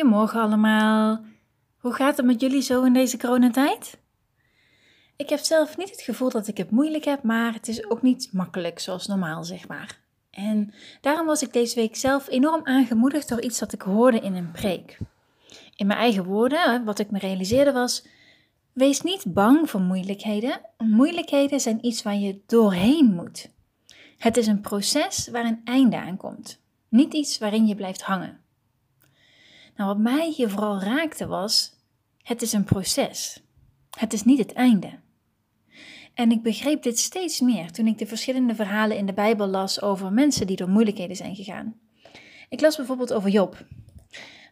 Goedemorgen allemaal. Hoe gaat het met jullie zo in deze coronatijd? Ik heb zelf niet het gevoel dat ik het moeilijk heb, maar het is ook niet makkelijk zoals normaal, zeg maar. En daarom was ik deze week zelf enorm aangemoedigd door iets dat ik hoorde in een preek. In mijn eigen woorden, wat ik me realiseerde was: wees niet bang voor moeilijkheden. Moeilijkheden zijn iets waar je doorheen moet. Het is een proces waar een einde aan komt, niet iets waarin je blijft hangen. Nou, wat mij hier vooral raakte was, het is een proces. Het is niet het einde. En ik begreep dit steeds meer toen ik de verschillende verhalen in de Bijbel las over mensen die door moeilijkheden zijn gegaan. Ik las bijvoorbeeld over Job.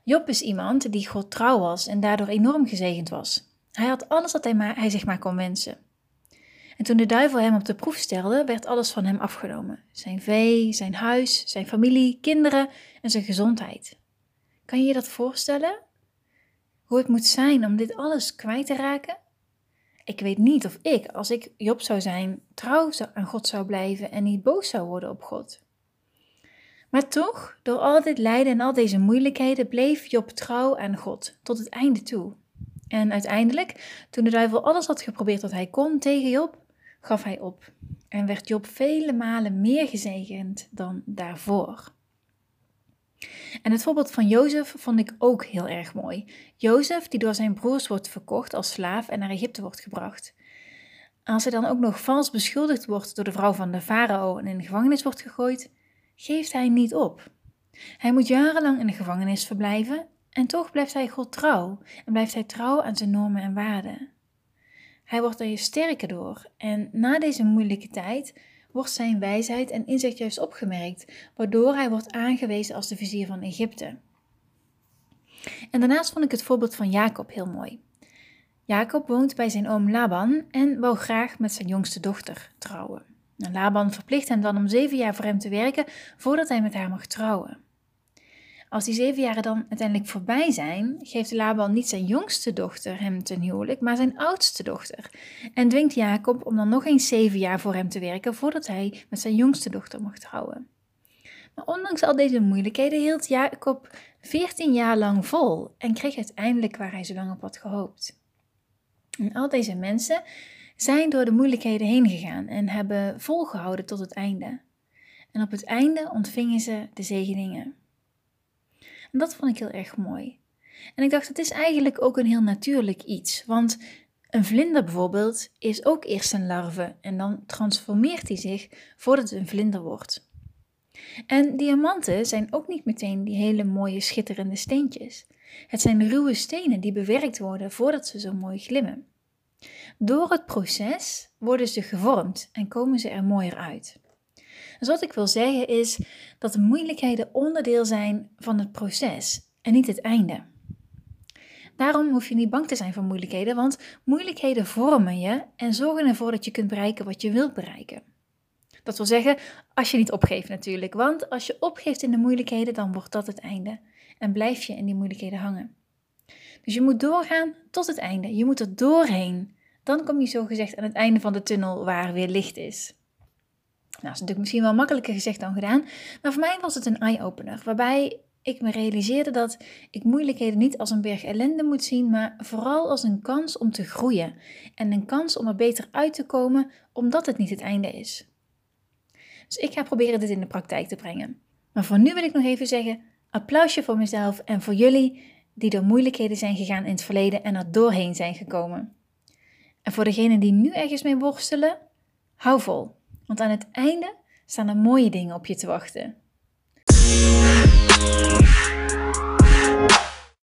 Job is iemand die God trouw was en daardoor enorm gezegend was. Hij had alles wat hij, maar, hij zich maar kon wensen. En toen de duivel hem op de proef stelde, werd alles van hem afgenomen: zijn vee, zijn huis, zijn familie, kinderen en zijn gezondheid. Kan je je dat voorstellen? Hoe het moet zijn om dit alles kwijt te raken? Ik weet niet of ik, als ik Job zou zijn, trouw aan God zou blijven en niet boos zou worden op God. Maar toch, door al dit lijden en al deze moeilijkheden, bleef Job trouw aan God tot het einde toe. En uiteindelijk, toen de duivel alles had geprobeerd wat hij kon tegen Job, gaf hij op. En werd Job vele malen meer gezegend dan daarvoor. En het voorbeeld van Jozef vond ik ook heel erg mooi. Jozef, die door zijn broers wordt verkocht als slaaf en naar Egypte wordt gebracht. Als hij dan ook nog vals beschuldigd wordt door de vrouw van de farao en in de gevangenis wordt gegooid, geeft hij niet op. Hij moet jarenlang in de gevangenis verblijven en toch blijft hij God trouw en blijft hij trouw aan zijn normen en waarden. Hij wordt er sterker door en na deze moeilijke tijd wordt zijn wijsheid en inzicht juist opgemerkt, waardoor hij wordt aangewezen als de vizier van Egypte. En daarnaast vond ik het voorbeeld van Jacob heel mooi. Jacob woont bij zijn oom Laban en wou graag met zijn jongste dochter trouwen. En Laban verplicht hem dan om zeven jaar voor hem te werken voordat hij met haar mag trouwen. Als die zeven jaren dan uiteindelijk voorbij zijn, geeft Laban niet zijn jongste dochter hem ten huwelijk, maar zijn oudste dochter. En dwingt Jacob om dan nog eens zeven jaar voor hem te werken voordat hij met zijn jongste dochter mag trouwen. Maar ondanks al deze moeilijkheden hield Jacob veertien jaar lang vol en kreeg uiteindelijk waar hij zo lang op had gehoopt. En al deze mensen zijn door de moeilijkheden heen gegaan en hebben volgehouden tot het einde. En op het einde ontvingen ze de zegeningen. En dat vond ik heel erg mooi. En ik dacht, het is eigenlijk ook een heel natuurlijk iets. Want een vlinder bijvoorbeeld is ook eerst een larve en dan transformeert hij zich voordat het een vlinder wordt. En diamanten zijn ook niet meteen die hele mooie schitterende steentjes. Het zijn ruwe stenen die bewerkt worden voordat ze zo mooi glimmen. Door het proces worden ze gevormd en komen ze er mooier uit. Dus wat ik wil zeggen is dat de moeilijkheden onderdeel zijn van het proces en niet het einde. Daarom hoef je niet bang te zijn voor moeilijkheden, want moeilijkheden vormen je en zorgen ervoor dat je kunt bereiken wat je wilt bereiken. Dat wil zeggen, als je niet opgeeft natuurlijk, want als je opgeeft in de moeilijkheden, dan wordt dat het einde en blijf je in die moeilijkheden hangen. Dus je moet doorgaan tot het einde. Je moet er doorheen. Dan kom je zo gezegd aan het einde van de tunnel waar weer licht is. Nou, dat is natuurlijk misschien wel makkelijker gezegd dan gedaan, maar voor mij was het een eye-opener, waarbij ik me realiseerde dat ik moeilijkheden niet als een berg ellende moet zien, maar vooral als een kans om te groeien en een kans om er beter uit te komen, omdat het niet het einde is. Dus ik ga proberen dit in de praktijk te brengen. Maar voor nu wil ik nog even zeggen: applausje voor mezelf en voor jullie die door moeilijkheden zijn gegaan in het verleden en er doorheen zijn gekomen. En voor degenen die nu ergens mee worstelen, hou vol. Want aan het einde staan er mooie dingen op je te wachten.